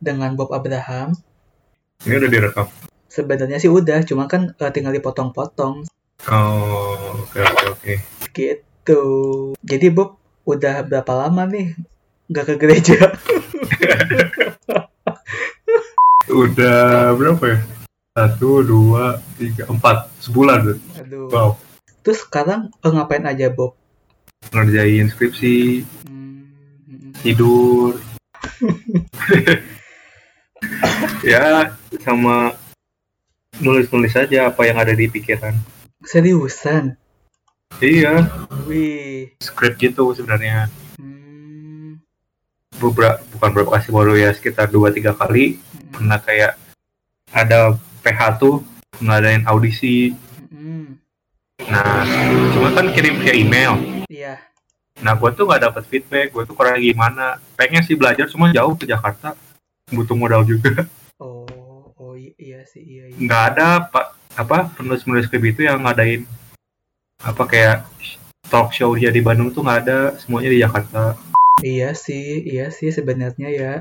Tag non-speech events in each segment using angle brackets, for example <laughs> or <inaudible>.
dengan Bob Abraham. Ini udah direkam. Sebenarnya sih udah, cuma kan uh, tinggal dipotong-potong Oh, oke oke oke. gitu. Jadi Bob udah berapa lama nih nggak ke gereja? <laughs> Udah berapa ya? Satu, dua, tiga, empat. Sebulan. Aduh. Wow. Terus sekarang eh, ngapain aja Bob? Ngerjain skripsi, Hmm, tidur. <laughs> ya, sama nulis-nulis aja apa yang ada di pikiran. seriusan? Iya, Wih. skrip gitu sebenarnya. Hmm, Beberapa, bukan beberapa kasih baru ya, sekitar dua tiga kali. hmm, Pernah kayak ada PH tuh ngadain audisi. hmm. Nah, cuma kan kirim via email. Iya. Nah, gue tuh nggak dapet feedback, gue tuh kurang gimana. Pengen sih belajar, cuma jauh ke Jakarta. Butuh modal juga. Iya sih, iya. iya. Nggak ada pak apa penulis-penulis skrip itu yang ngadain apa kayak talk show dia di Bandung tuh nggak ada, semuanya di Jakarta. Iya sih, iya sih sebenarnya ya.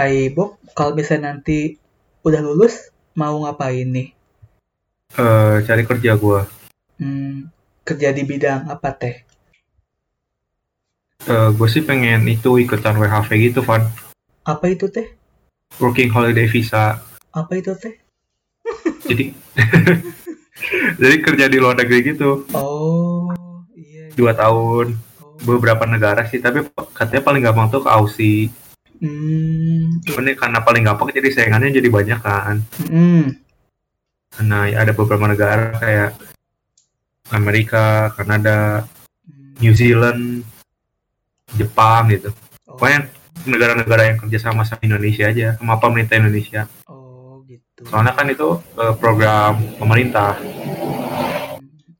Ai Bob, kalau misalnya nanti udah lulus, mau ngapain nih? Eh, cari kerja gue. Hmm, kerja di bidang apa teh? Eh, gue sih pengen itu ikutan WHV gitu, Van. Apa itu teh? Working Holiday Visa. Apa itu teh? <laughs> Jadi, <laughs> jadi kerja di luar negeri gitu. Oh, iya. iya. Dua tahun. Oh. Beberapa negara sih, tapi katanya paling gampang tuh ke Aussie. Hmm, Ini karena paling gampang jadi saingannya jadi banyak kan. hmm, Nah, ya ada beberapa negara kayak Amerika, Kanada, hmm. New Zealand, Jepang gitu. Oh, Pokoknya negara-negara yang kerja sama sama Indonesia aja, sama pemerintah Indonesia. oh gitu. Soalnya kan itu eh, program pemerintah.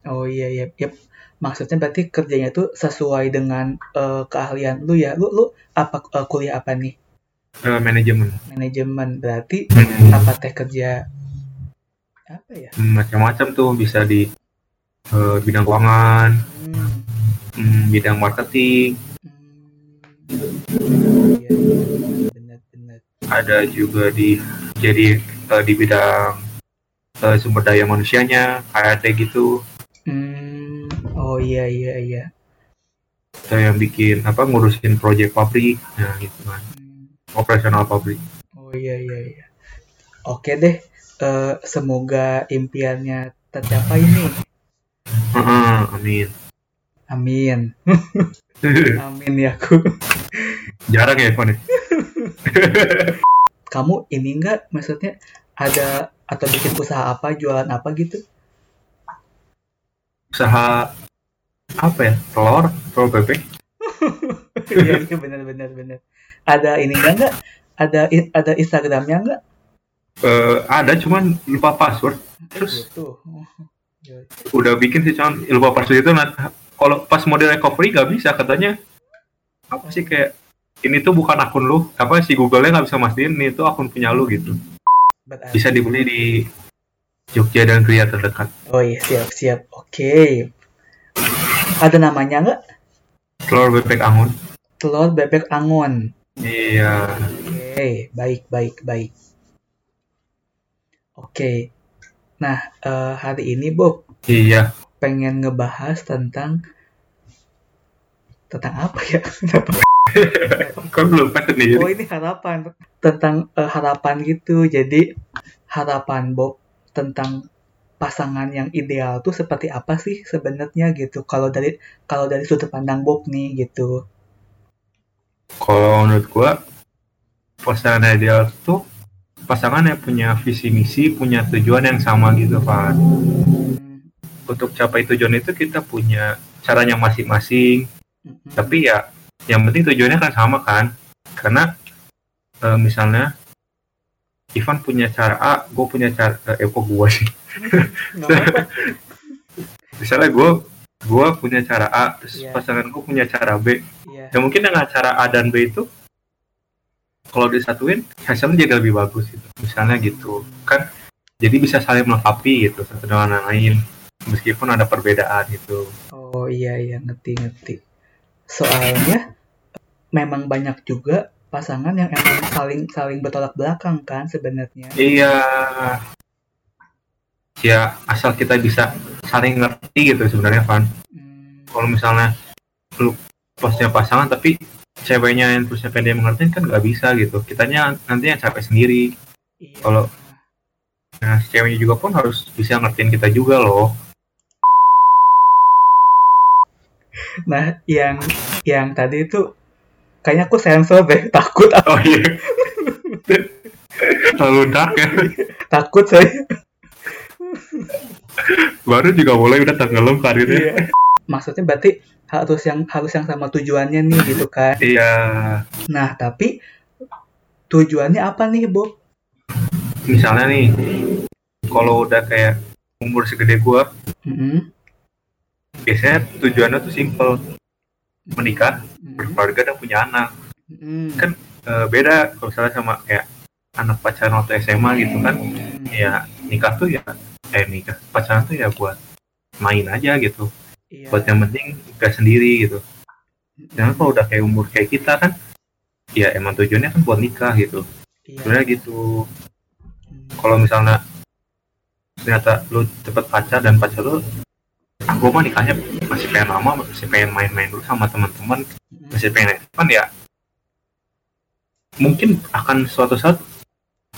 Oh iya iya, yep. Maksudnya berarti kerjanya tuh sesuai dengan eh, keahlian lu ya. Lu lu apa eh, kuliah apa nih? eh, manajemen. Manajemen. Berarti Hmm, apa teh kerja apa ya? Macam-macam tuh bisa di eh, bidang keuangan, Hmm, hmm, bidang marketing, ada juga di jadi eh, di bidang eh, sumber daya manusianya, HRD gitu. Hmm, oh iya iya iya. Atau yang bikin apa ngurusin proyek pabrik, nah gitu kan. Hmm, Operasional pabrik. oh iya iya iya. Oke deh. Eh, semoga impiannya tercapai nih. Heeh, amin. Amin. <laughs> Amin ya aku. Jarang ya ya? <laughs> Kamu ini enggak maksudnya ada atau bikin usaha apa, jualan apa gitu? Usaha apa ya? Telur, telur bebek. <laughs> Iya, iya benar benar. Ada ini enggak enggak? Ada ada Instagramnya enggak? Eh, ada cuman lupa password. Terus Gitu. Oh, udah bikin sih cuman lupa password itu nah, kalau pas mode recovery nggak bisa katanya apa sih kayak ini tuh bukan akun lu apa si Google-nya nggak bisa mastiin ini tuh akun punya lu gitu Berarti- bisa dibeli di Jogja dan Kria terdekat Oh iya siap siap. Oke. Ada namanya enggak? telur bebek angun Telur bebek angon. iya Oke, baik baik baik. Oke. Nah, eh, hari ini Bob iya pengen ngebahas tentang tentang apa ya? <laughs> Kenapa? Kan belum nih Oh ini harapan tentang eh, harapan gitu. Jadi harapan Bob tentang pasangan yang ideal tuh seperti apa sih sebenarnya gitu? Kalau dari kalau dari sudut pandang Bob nih gitu. kalau menurut gua pasangan ideal tuh pasangan yang punya visi misi punya tujuan yang sama gitu kan Hmm, untuk capai tujuan itu kita punya caranya masing-masing mm-mm. tapi ya yang penting tujuannya kan sama kan? Karena eh, misalnya Ivan punya cara A gue punya cara eh kok gue sih? <laughs> <laughs> Misalnya gue gue punya cara A terus Iya. pasangan gue punya cara B. Iya. ya mungkin dengan cara A dan B itu kalau disatuin hasilnya jadi lebih bagus gitu. Misalnya gitu kan? Jadi bisa saling melengkapi gitu satu dengan yang lain. Meskipun ada perbedaan gitu. Oh iya iya. Ngerti ngerti. Soalnya memang banyak juga pasangan yang emang saling saling bertolak belakang kan sebenarnya. Iya. Ya asal kita bisa saling ngerti gitu sebenarnya Van. Hmm, Kalau misalnya lu posnya pasangan tapi ceweknya yang terusnya dia mengerti kan nggak bisa gitu. Kitanya nanti yang capek sendiri. iya. Kalau nah ceweknya juga pun harus bisa ngertiin kita juga loh. Nah, yang yang tadi itu kayaknya aku sensor deh, takut Oh iya. Terlalu dark ya. takut saya. Baru juga mulai udah tenggelam karirnya. Iya. Maksudnya berarti harus yang harus yang sama tujuannya nih gitu kan. Iya. Nah, tapi tujuannya apa nih, Bob? Misalnya nih, kalau udah kayak umur segede gua, Mm-mm. biasanya tujuannya tuh simple. Menikah, Mm-mm. berkeluarga dan punya anak. Mm-mm. Kan Eh, beda kalau misalnya sama kayak anak pacaran waktu SMA gitu kan. Ya nikah tuh ya, eh nikah pacaran tuh ya buat main aja gitu. Iya. Buat yang penting nikah sendiri gitu. Jangan kalau udah kayak umur kayak kita kan, ya emang tujuannya kan buat nikah gitu. Iya. Sebenarnya gitu. Mm. kalau misalnya ternyata lu cepet pacar dan pacar lu ah gue mah nikahnya masih pengen lama masih pengen main-main dulu sama teman-teman masih pengen kan ya mungkin akan suatu saat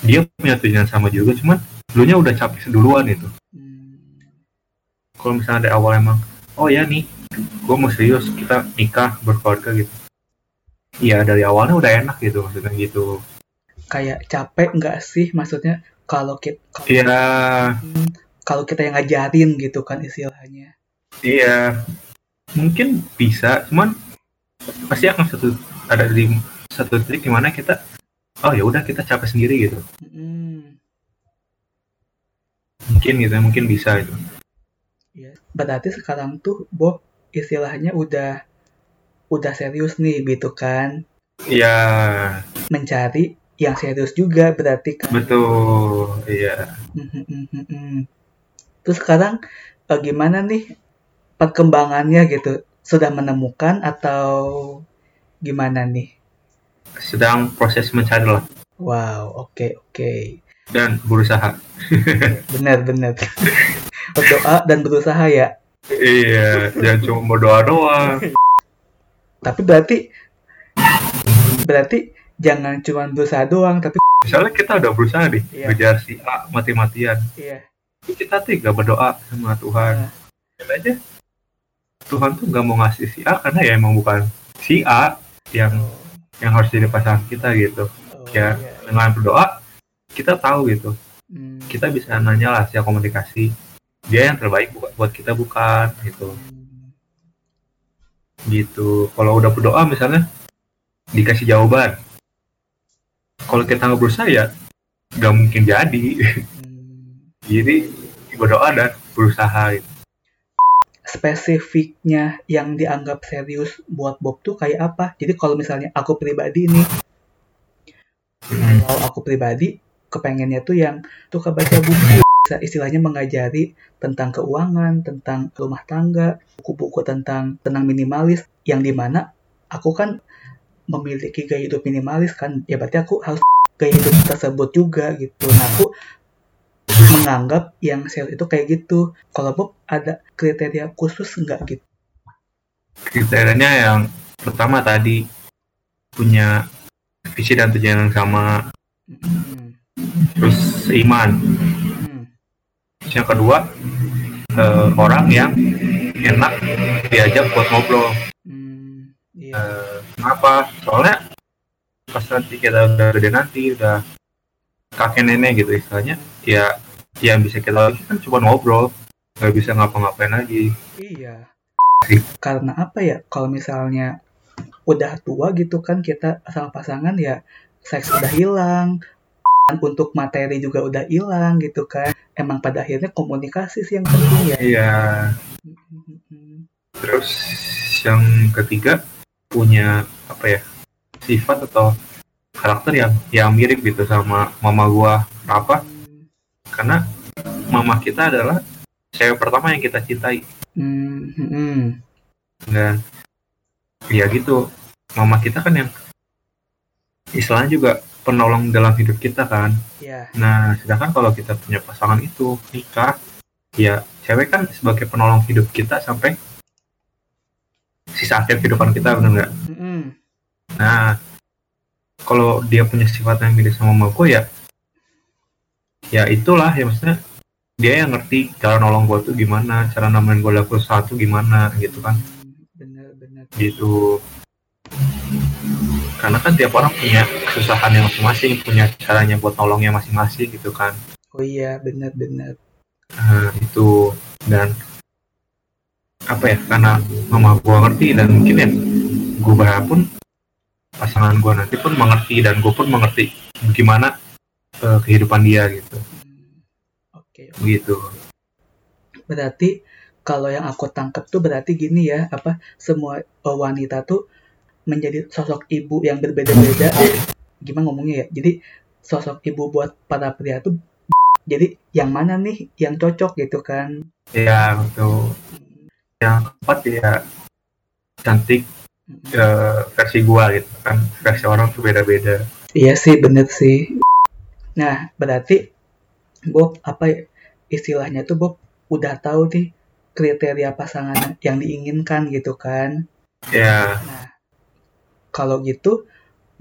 dia punya tujuan sama juga cuman lu nya udah capek seduluan itu Mm. kalau misalnya dari awal emang oh ya nih gue mau serius kita nikah berkeluarga gitu Iya dari awalnya udah enak gitu maksudnya gitu. Kayak capek nggak sih maksudnya kalau kita Iya, kalau kita yang ngajarin gitu kan istilahnya. Iya. Mungkin bisa, cuman pasti akan satu ada di satu titik di mana kita oh ya udah kita capek sendiri gitu. Mm. Mungkin gitu, mungkin bisa itu. Iya. Berarti sekarang tuh Bob istilahnya udah udah serius nih gitu kan Iya, mencari yang serius juga berarti kan. betul. Iya. Mhm. Terus sekarang eh, gimana nih perkembangannya gitu? Sudah menemukan atau gimana nih? Sedang proses mencari lah Wow, oke oke. dan berusaha. Benar benar. Berdoa dan berusaha ya. Iya, jangan cuma berdoa doang. Tapi berarti berarti jangan cuma berusaha doang, tapi Misalnya kita udah berusaha nih, Iya. ngejar si A mati-matian. iya. Kita tuh gak berdoa sama Tuhan. Nah, aja, Tuhan tuh gak mau ngasih si A karena ya emang bukan si A yang oh, yang harus jadi pasangan kita gitu. oh, Ya. iya. Dengan berdoa, kita tahu gitu. Hmm, Kita bisa nanya lah siapa komunikasi. Dia yang terbaik buat buat kita bukan gitu. hmm, Gitu. Kalau udah berdoa misalnya dikasih jawaban. Kalau kita nggak berusaha ya nggak mungkin jadi. hmm. <laughs> Jadi berdoa dan berusaha gitu. Spesifiknya yang dianggap serius buat Bob tuh kayak apa? Jadi kalau misalnya aku pribadi nih, kalau aku pribadi kepengennya tuh yang suka baca buku, istilahnya mengajari tentang keuangan, tentang rumah tangga, buku-buku tentang tenang minimalis, yang di mana aku kan memiliki gaya hidup minimalis kan, ya berarti aku harus gaya hidup tersebut juga gitu. Nah aku menganggap yang serius itu kayak gitu. Kalau Bob ada kriteria khusus nggak gitu? Kriterianya yang pertama tadi punya visi dan tujuan yang sama, Hmm. terus seiman. Hmm. Yang kedua eh, orang yang enak diajak buat ngobrol. Hmm. Iya. Eh, kenapa? Soalnya pas nanti kita udah gede nanti udah kakek nenek gitu istilahnya, ya yang bisa kita lakukan kan cuma ngobrol, nggak bisa ngapa-ngapain lagi. Iya. Karena apa ya? Kalau misalnya udah tua gitu kan kita sama pasangan ya seks udah hilang, untuk materi juga udah hilang gitu kan. Emang pada akhirnya komunikasi sih yang penting ya. Iya. Terus yang ketiga punya apa ya sifat atau karakter yang yang mirip gitu sama mama gua apa karena mama kita adalah cewek pertama yang kita cintai Hmm. Hmm. dan ya gitu mama kita kan yang istilahnya juga penolong dalam hidup kita kan ya nah sedangkan kalau kita punya pasangan itu nikah ya cewek kan sebagai penolong hidup kita sampai sisa akhir kehidupan kita benar nggak Mm-mm. Nah, kalau dia punya sifat yang mirip sama mama gue ya, ya itulah ya maksudnya dia yang ngerti cara nolong gue tuh gimana, cara nemenin gue lakukan sesuatu gimana gitu kan, bener-bener gitu. Karena kan tiap orang punya kesusahan yang masing-masing, punya caranya buat nolongnya masing-masing gitu kan. oh iya bener-bener Nah, itu dan apa ya karena mama gue ngerti dan mungkin ya gue pun pasangan gue nanti pun mengerti dan gue pun mengerti gimana eh, kehidupan dia gitu. Oke begitu berarti kalau yang aku tangkap tuh berarti gini ya apa semua eh, wanita tuh menjadi sosok ibu yang berbeda-beda. Gimana ngomongnya ya? Jadi sosok ibu buat para pria tuh <laughs> jadi yang mana nih yang cocok gitu kan? Ya betul yang keempat ya cantik eh, versi gue gitu kan. Versi orang tuh beda-beda. Iya sih, bener sih. Nah, berarti Bob apa ya, istilahnya tuh Bob udah tahu nih kriteria pasangan yang diinginkan gitu kan. ya Nah, kalau gitu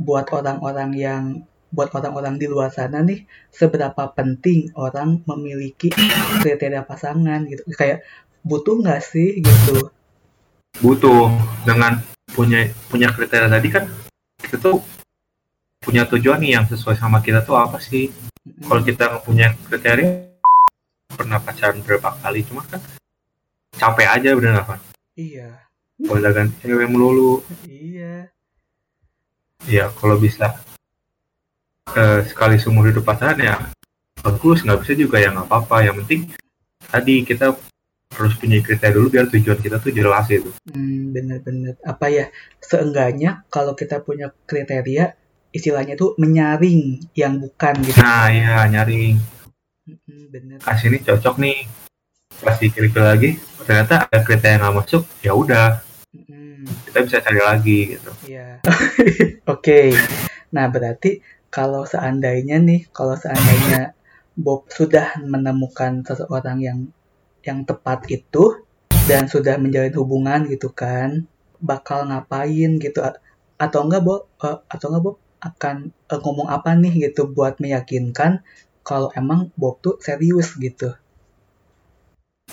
buat orang-orang yang buat orang-orang di luar sana nih seberapa penting orang memiliki kriteria pasangan gitu. Kayak butuh nggak sih gitu. butuh dengan punya punya kriteria tadi kan kita tuh punya tujuan nih yang sesuai sama kita tuh apa sih Mm-mm. kalau kita punya kriteria pernah pacaran berapa kali cuma kan capek aja bener kan Iya, kalau ganti cewek melulu iya. ya kalau bisa eh, sekali seumur hidup pacaran ya bagus nggak bisa juga ya nggak apa-apa yang penting tadi kita harus punya kriteria dulu biar tujuan kita tuh jelas itu Hmm, bener-bener. Apa ya, seenggaknya kalau kita punya kriteria, istilahnya tuh menyaring yang bukan gitu. nah ya nyari Hmm, bener. ah sini cocok nih pas diklik lagi ternyata ada kriteria yang nggak masuk ya udah Hmm, kita bisa cari lagi gitu iya. <laughs> Oke. Nah, berarti kalau seandainya nih, kalau seandainya Bob sudah menemukan seseorang yang yang tepat itu dan sudah menjalin hubungan gitu kan, bakal ngapain gitu A- atau enggak Bob eh, atau enggak Bob akan eh, ngomong apa nih gitu buat meyakinkan kalau emang Bob tuh serius gitu.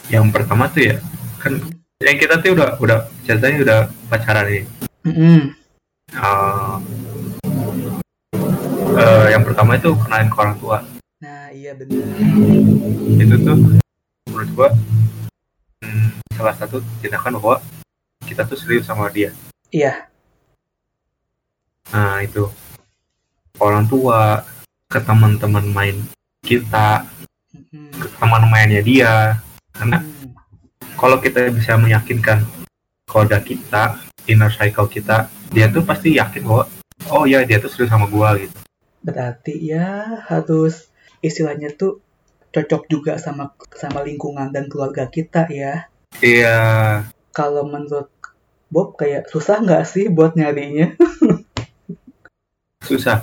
yang pertama tuh ya kan yang kita tuh udah udah ceritanya udah pacaran nih Mm-mm. Eh, eh, yang pertama itu kenalin ke orang tua Nah, iya bener. itu tuh menurut gua hmm, salah satu tindakan bahwa kita tuh serius sama dia Iya. Nah itu orang tua ke teman-teman main kita Mm-mm. ke teman mainnya dia karena Hmm. kalau kita bisa meyakinkan koda kita inner cycle kita dia tuh pasti yakin bahwa oh ya dia tuh serius sama gua gitu Berarti ya harus istilahnya tuh cocok juga sama sama lingkungan dan keluarga kita ya. iya Kalau menurut Bob kayak susah nggak sih buat nyarinya? <laughs> susah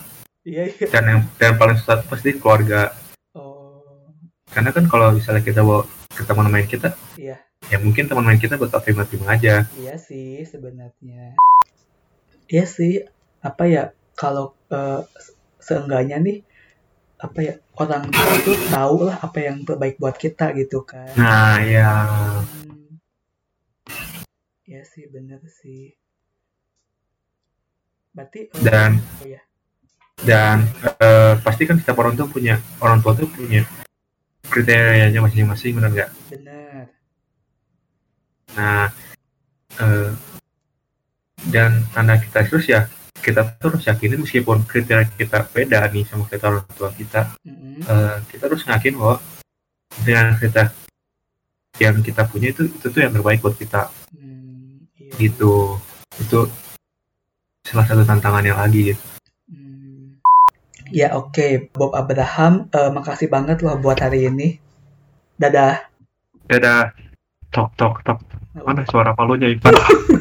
Iya iya. dan yang dan paling susah tuh pasti keluarga Oh karena kan kalau misalnya kita bawa ke teman main kita iya ya mungkin teman main kita bakal terima-terima aja iya sih sebenarnya. Iya sih apa ya kalau eh, seenggaknya nih apa ya orang tua tuh tahu lah apa yang terbaik buat kita gitu kan. nah ya Hmm. Iya sih bener sih. Berarti eh, Dan- oh ya dan eh, pasti kan setiap orang tuh punya orang tua tuh punya kriterianya masing-masing benar nggak bener. nah eh, dan tanda kita terus ya kita terus yakinin meskipun kriteria kita beda nih sama kita orang tua kita Mm-mm. eh, kita harus ngakin bahwa dengan kriteria yang kita punya itu itu tuh yang terbaik buat kita Hmm, iya. gitu itu salah satu tantangannya lagi gitu. Ya oke, Bob Abraham, eh, makasih banget loh buat hari ini. Dadah. dadah. Tok tok tok. Mana suara palunya Ivan <laughs>